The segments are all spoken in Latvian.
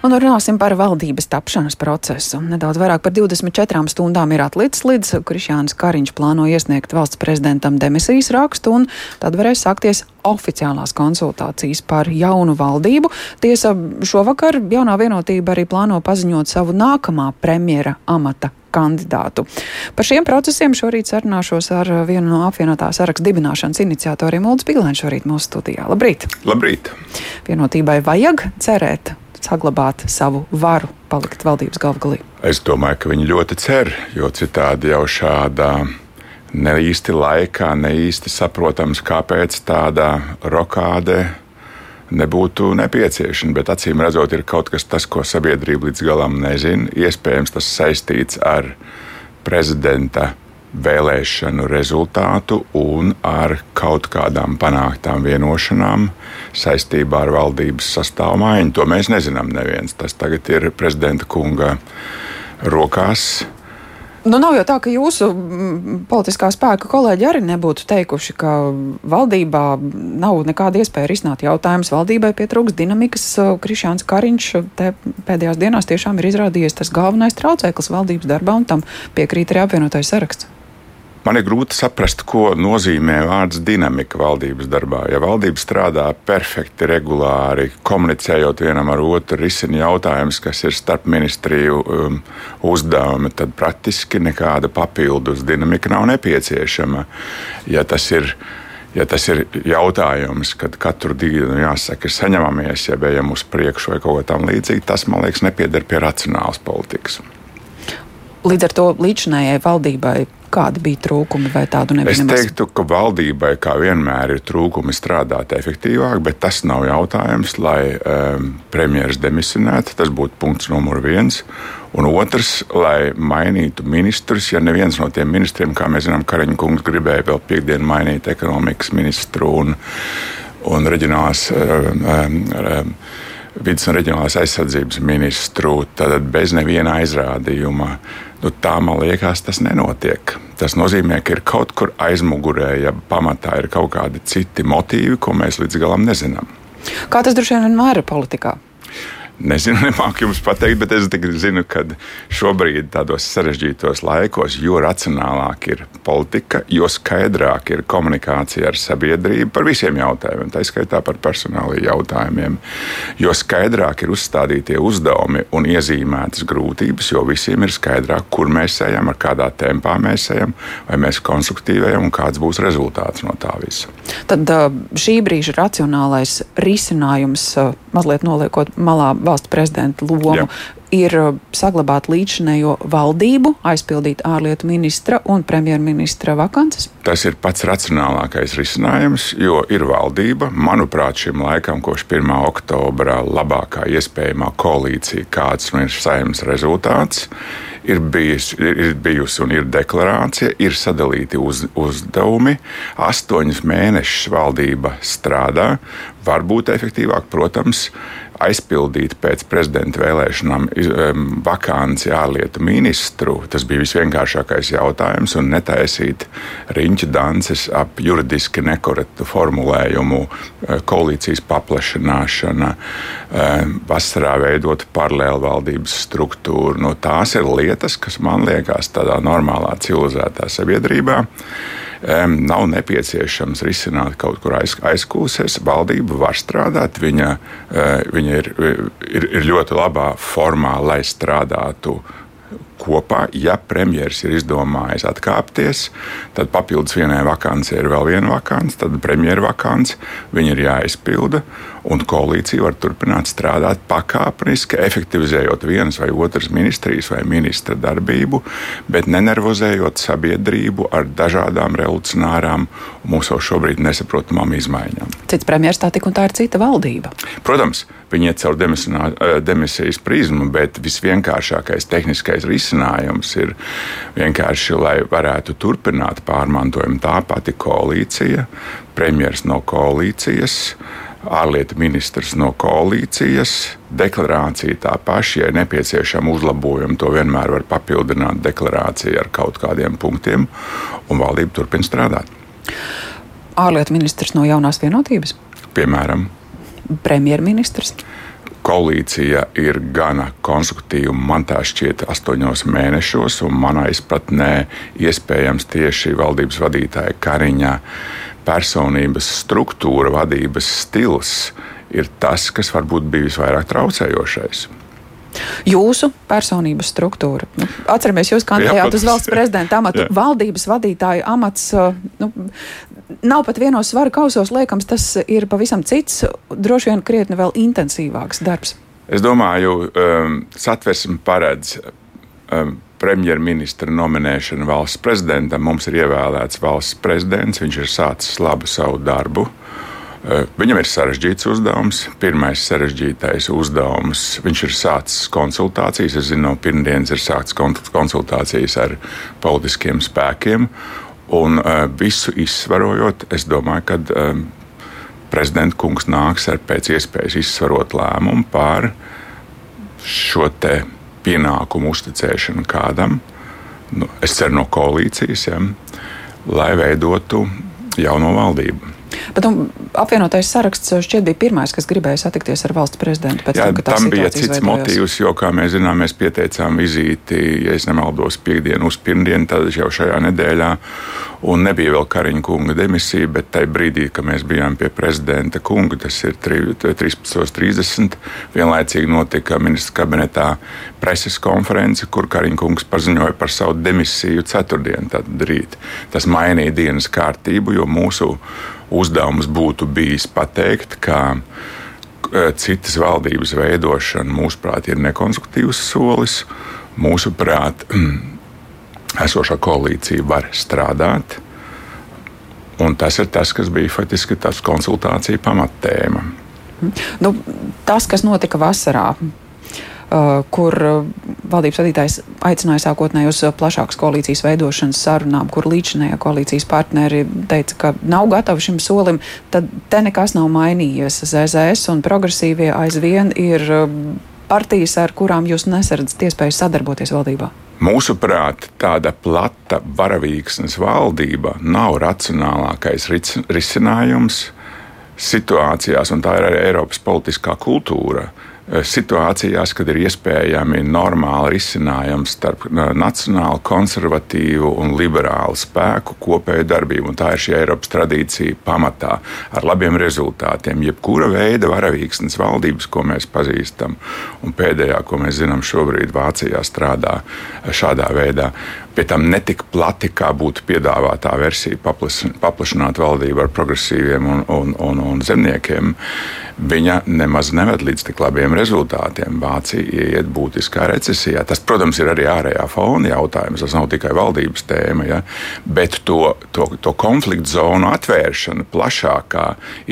Un runāsim par valdības tapšanas procesu. Nedaudz vairāk par 24 stundām ir atlicis līdz Krišjāns Kariņš plāno iesniegt valsts prezidentam demisijas rakstu, un tad varēs sākties oficiālās konsultācijas par jaunu valdību. Tiesa, šovakar jaunā vienotība arī plāno paziņot savu nākamā premjera amata kandidātu. Par šiem procesiem šorīt sarunāšos ar vienu no apvienotā saraksta dibināšanas iniciatoriem Ulus Pīlēns šorīt mūsu studijā. Labrīt! Labrīt! Vienotībai vajag cerēt saglabāt savu varu, palikt valdības galvgalī? Es domāju, ka viņi ļoti cer, jo citādi jau šādā ne īsti laikā, ne īsti saprotams, kāpēc tāda rokāde nebūtu nepieciešama. Bet acīm redzot, ir kaut kas tāds, ko sabiedrība līdz galam nezina. Iespējams, tas saistīts ar prezidenta vēlēšanu rezultātu un ar kaut kādām panāktām vienošanām saistībā ar valdības sastāvu maiņu. To mēs nezinām neviens. Tas tagad ir prezidenta kunga rokās. Nu, nav jau tā, ka jūsu mm, politiskā spēka kolēģi arī nebūtu teikuši, ka valdībā nav nekāda iespēja risināt jautājumus. Valdībai pietrūks dinamikas. Krišāns Kariņš pēdējās dienās tiešām ir izrādījies tas galvenais traucēklis valdības darbā, un tam piekrīt arī apvienotais saraksts. Man ir grūti saprast, ko nozīmē vārds dinamika valdības darbā. Ja valdība strādā perfekti, regulāri, komunicējot vienam ar otru, risina jautājumus, kas ir starp ministriju um, uzdevumi, tad praktiski nekāda papildus dinamika nav nepieciešama. Ja tas ir ja tas ir jautājums, kad katru dienu jāsaka, ir saņemamies, ja ejam uz priekšu vai kaut ko tamlīdzīgu, tas man liekas nepieder pie racionālas politikas. Līdz ar to līdzinājai valdībai kādi bija trūkumi vai tādu nebija? Es teiktu, ka valdībai kā vienmēr ir trūkumi strādāt efektīvāk, bet tas nav jautājums, lai um, premjeras demisionētu. Tas būtu punkts numur viens. Un otrs, lai mainītu ministrus, ja neviens no tiem ministriem, kā mēs zinām, Kariņš kungs gribēja vēl piekdienu mainīt ekonomikas ministru un, un reģionālās. Um, um, Vides un reģionālās aizsardzības ministru, tad bez neviena aizrādījuma Nu, tā man liekas, tas nenotiek. Tas nozīmē, ka ir kaut kur aizmugurē, ja pamatā ir kaut kādi citi motīvi, ko mēs līdz galam nezinām. Kā tas droši vien vienmēr ir politikā? Nezinu, nemāku jums pateikt, bet es zinu, ka šobrīd, tādos sarežģītos laikos, jo racionālāk ir politika, jo skaidrāk ir komunikācija ar sabiedrību par visiem jautājumiem, tā skaitā par personālajiem jautājumiem, jo skaidrāk ir uzstādītie uzdevumi un iezīmētas grūtības, jo visiem ir skaidrāk, kur mēs ejam, ar kādā tempā mēs ejam, vai mēs konstruktīvi ejam un kāds būs rezultāts no tā visa. Tad šī brīža racionālais risinājums, mazliet noliekot malā valsts prezidenta lomu. Jā ir uh, saglabāt līdzinējo valdību, aizpildīt ārlietu ministra un premjerministra vakances? Tas ir pats racionālākais risinājums, jo ir valdība. Manuprāt, šim laikam, kopš 1. oktobra, labākā iespējamā koalīcija, kāds nu ir saimnes rezultāts. Ir, bijis, ir bijusi un ir deklarācija, ir sadalīti uz, uzdevumi. Astoņus mēnešus valdība strādā. Varbūt efektīvāk, protams, aizpildīt pēc prezidenta vēlēšanām vakanci ārlietu ministru. Tas bija visvienkāršākais jautājums, un netaisīt riņķa dances ap juridiski nekorektu formulējumu, e, koalīcijas paplašināšana, e, vasarā veidot paralēlu valdības struktūru. Nu, tās ir lietas, kas man liekas tādā normālā, civilizētā sabiedrībā nav nepieciešams risināt kaut kur aiz, aizkūsēs. Valdība var strādāt, viņa, uh, viņa ir, ir, ir ļoti labā formā, lai strādātu kopā. Ja premjerministrs ir izdomājis atkāpties, tad papildus vienai vakancei ir vēl viena vakance, tad premjerministra vakance ir jāizpilda. Un koalīcija var turpināt strādāt pakāpeniski, efektivizējot vienas vai otras ministrijas vai ministra darbību, bet nenervozējot sabiedrību ar dažādām revolucionārām mūsu šobrīd nesaprotamām izmaiņām. Cits premjerministrs tā tik un tā ir cita valdība. Protams, viņi iet caur eh, demisijas prizmu, bet visvienkāršākais tehniskais risinājums ir vienkārši, lai varētu turpināt pārmantojumu tā pati koalīcija, premjerministrs no koalīcijas ārlietu ministrs no koalīcijas. Deklarācija tā paša, ja nepieciešama uzlabojuma, to vienmēr var papildināt deklarācija ar kaut kādiem punktiem, un valdība turpina strādāt. Ārlietu ministrs no jaunās vienotības? Piemēram. Premjerministrs? Koalīcija ir gana konstruktīva. Man tā šķiet, astoņos mēnešos, un manā izpratnē iespējams tieši valdības vadītāja Kariņa personības struktūra, vadības stils ir tas, kas varbūt bija visvairāk traucējošais. Jūsu personības struktūra. Nu, atceramies, jūs kandidējāt uz valsts prezidenta amatu. Jā. Valdības vadītāja amats uh, nu, nav pat vienos svaru kausos liekams, tas ir pavisam cits, droši vien krietni vēl intensīvāks darbs. Es domāju, um, satversme paredz um, premjerministra nominēšanu valsts prezidentam. Mums ir ievēlēts valsts prezidents, viņš ir sācis labu savu darbu. Uh, viņam ir sarežģīts uzdevums. Pirmais sarežģītais uzdevums. Viņš ir sācis konsultācijas. Es zinu, no pirmdienas ir sācis konsultācijas ar politiskiem spēkiem. Un uh, visu izsvarojot, es domāju, ka um, prezidenta kungs nāks ar pēc iespējas izsvarot lēmumu par šo pienākumu uzticēšanu kādam. Nu, es ceru no koalīcijas, ja, lai veidotu jauno valdību. Bet um, apvienotais saraksts šķiet bija pirmais, kas gribēja satikties ar valsts prezidentu. Jā, tam, tam bija cits izveidojos. motīvs, jo, kā mēs zinām, mēs pieteicām vizīti, ja es nemaldos, piekdienu uz pirmdienu, tad jau šajā nedēļā. Un nebija vēl Kariņa kunga demisija, bet tajā brīdī, kad mēs bijām pie prezidenta kunga, tas ir 13.30, vienlaicīgi notika ministra kabinetā preses konference, kur Kariņa kungs paziņoja par savu demisiju ceturtdienu, tad rīt. Tas mainīja dienas kārtību, jo mūsu uzdevums būtu bijis pateikt, ka e, citas valdības veidošana, mūsuprāt, ir nekonstruktīvs solis. Mūsuprāt, esošā koalīcija var strādāt. Un tas ir tas, kas bija faktiski tas konsultāciju pamattēma. Nu, tas, kas notika vasarā, Uh, kur valdības vadītājs aicināja sākotnēji uz uh, plašākas koalīcijas veidošanas sarunām, kur līdzinējā koalīcijas partneri teica, ka nav gatavi šim solim, tad te nekas nav mainījies. ZZS un progresīvie aizvien ir partijas, ar kurām jūs nesardzat iespēju sadarboties valdībā. Mūsuprāt, tāda plata varavīksnes valdība nav racionālākais risinājums situācijās, un tā ir arī Eiropas politiskā kultūra, Eh, situācijās, kad ir iespējami normāli risinājumi starp eh, nacionālu, konservatīvu un liberālu spēku kopēju darbību. Un tā ir šī Eiropas tradīcija pamatā ar labiem rezultātiem. Jebkura veida varavīksnes valdības, ko mēs pazīstam, un pēdējā, ko mēs zinām, šobrīd Vācijā strādā eh, šādā veidā. Pie tam netik plati, kā būtu piedāvātā versija, paplašināt valdību ar progresīviem un, un, un, un zemniekiem. Viņa nemaz neved līdz tik labiem rezultātiem. Vācija iet būtiskā recesijā. Tas, protams, ir arī ārējā fona jautājums. Tas nav tikai valdības tēma, ja? bet to, to, to konfliktu zonu atvēršana plašākā,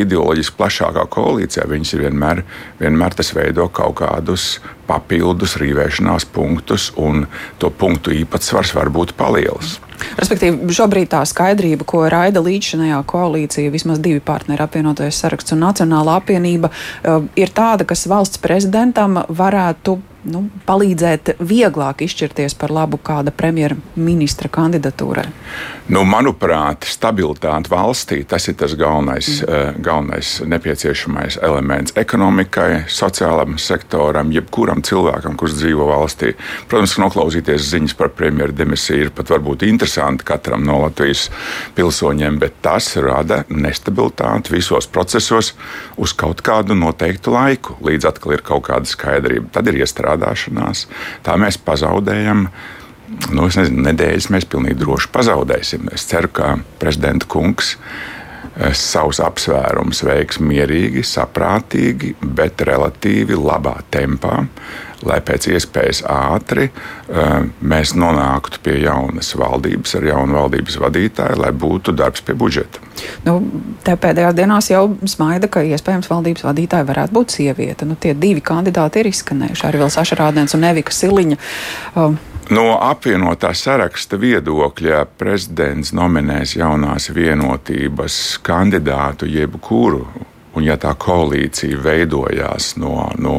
ideoloģiski plašākā koalīcijā, viņas ir vienmēr, vienmēr tas veido kaut kādus papildus rīvēšanās punktus, un to punktu īpatsvars var būt paliels. Respektīvi, šobrīd tā skaidrība, ko raida līdzšinējā koalīcija, vismaz divi partneri apvienotais saraksts un Nacionāla apvienība, eh, ir tāda, kas valsts prezidentam varētu nu, palīdzēt vieglāk izšķirties par labu kāda premjerministra kandidatūrai? Nu, manuprāt, stabilitāte valstī tas ir tas galvenais, mm. uh, galvenais nepieciešamais elements ekonomikai, sociālam sektoram, jebkuram cilvēkam, kurš dzīvo valstī. Protams, ka noklausīties ziņas par premjeru demisiju ir pat varbūt interesanti katram no Latvijas pilsoņiem, bet tas rada nestabilitāti visos procesos uz kaut kādu noteiktu laiku, līdz atkal ir kaut kāda skaidrība. Tad ir iestrādāta strādāšanās, tā mēs pazaudējam. Nu, nezinu, nedēļas mēs pilnīgi droši pazaudēsim. Es ceru, ka prezidenta kungs eh, savus apsvērumus veiks mierīgi, saprātīgi, bet relatīvi labā tempā lai pēc iespējas ātri uh, mēs nonāktu pie jaunas valdības, ar jaunu valdības vadītāju, lai būtu darbs pie budžeta. Nu, te pēdējās dienās jau smaida, ka iespējams valdības vadītāja varētu būt sieviete. Nu, tie divi kandidāti ir izskanējuši, arī vēl Saša Rādens un Evika Siliņa. Um, No apvienotā saraksta viedokļa prezidents nominēs jaunās vienotības kandidātu jebkuru Un, ja tā koalīcija veidojās no, no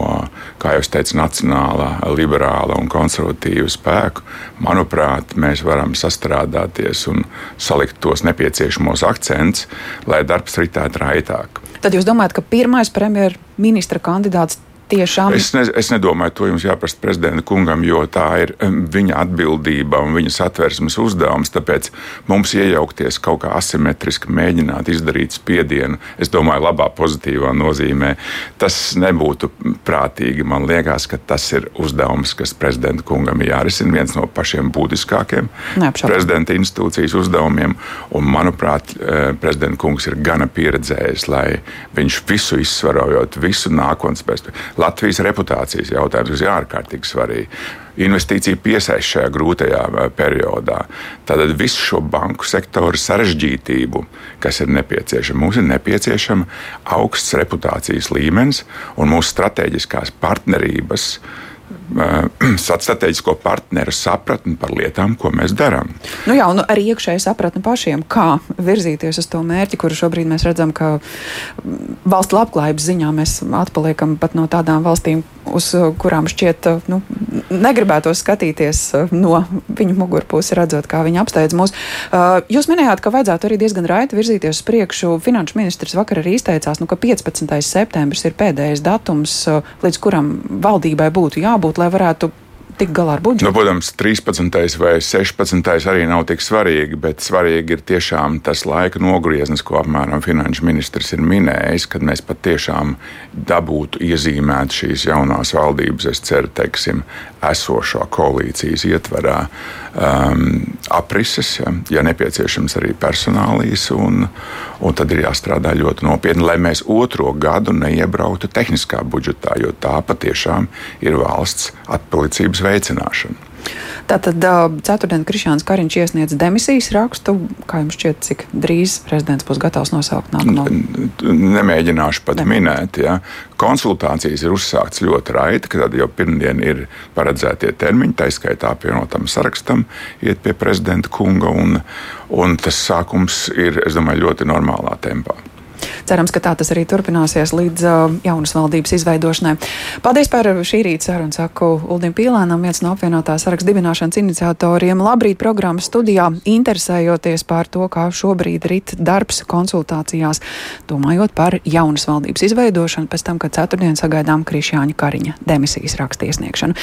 kā jau teicu, nacionālā, liberāla un konservatīva spēku, manuprāt, mēs varam sastrādāties un salikt tos nepieciešamos akcentus, lai darbs ritētu raitāk. Tad jūs domājat, ka pirmais premjerministra kandidāts tiešām. Es, ne, es nedomāju, to jums jāprasa prezidenta kungam, jo tā ir viņa atbildība un viņa satversmes uzdevums. Tāpēc mums iejaukties kaut kā asimetriski, mēģināt izdarīt spiedienu, es domāju, labā, pozitīvā nozīmē, tas nebūtu prātīgi. Man liekas, ka tas ir uzdevums, kas prezidenta kungam jārisina, viens no pašiem būtiskākiem Neapšaubam. prezidenta institūcijas uzdevumiem. Un, manuprāt, eh, prezidenta kungs ir gana pieredzējis, lai viņš visu izsvarojot, visu nākotnes perspektīvu Latvijas reputācijas jautājums ir ārkārtīgi svarīgs. Investīcija piesaist šajā grūtajā periodā. Tātad visu šo banku sektoru sarežģītību, kas ir nepieciešama. Mums ir nepieciešama augsts reputācijas līmenis un mūsu strateģiskās partnerības strateģisko partneru sapratni par lietām, ko mēs darām. Nu jā, un arī iekšēji sapratni pašiem, kā virzīties uz to mērķi, kuru šobrīd mēs redzam, ka valsts labklājības ziņā mēs atpaliekam pat no tādām valstīm, uz kurām šķiet nu, negribētos skatīties no viņu mugurpuses, redzot, kā viņi apsteidz mūs. Jūs minējāt, ka vajadzētu arī diezgan raiti virzīties uz priekšu. Finanšu ministrs vakar arī izteicās, nu, ka 15. septembris ir pēdējais datums, līdz kuram valdībai būtu jābūt, lai varētu tikt galā ar budžetu? Nu, protams, 13. vai 16. arī nav tik svarīgi, bet svarīgi ir tiešām tas laika nogrieznis, ko apmēram finanšu ministrs ir minējis, kad mēs patiešām dabūtu iezīmēt šīs jaunās valdības, es ceru, teiksim, esošo koalīcijas ietverā um, aprises, ja, ja nepieciešams arī personālijas, un, un tad ir jāstrādā ļoti nopietni, lai mēs otro gadu neiebrauktu tehniskā budžetā, jo tā patiešām ir valsts atpalicības veicināšana. Tātad ceturtdien Krišāns Kariņš iesniedz demisijas rakstu. Kā jums šķiet, cik drīz prezidents būs gatavs nosaukt nākamo? Nemēģināšu pat Nemēģin. minēt. Ja. Konsultācijas ir uzsāktas ļoti raiti, kad jau pirmdien ir paredzētie termiņi, tā izskaitā apvienotam sarakstam, iet pie prezidenta kunga. Un, un tas sākums ir, es domāju, ļoti normālā tempā. Cerams, ka tā tas arī turpināsies līdz uh, jaunas valdības izveidošanai. Paldies par šī rīta sarunu, saku Uldim Pīlēnam, viens no apvienotā saraksta dibināšanas iniciatoriem. Labrīt programmas studijā, interesējoties par to, kā šobrīd rit darbs konsultācijās, domājot par jaunas valdības izveidošanu, pēc tam, kad ceturtdien sagaidām Krišjāņa Kariņa demisijas rakstiesniegšanu.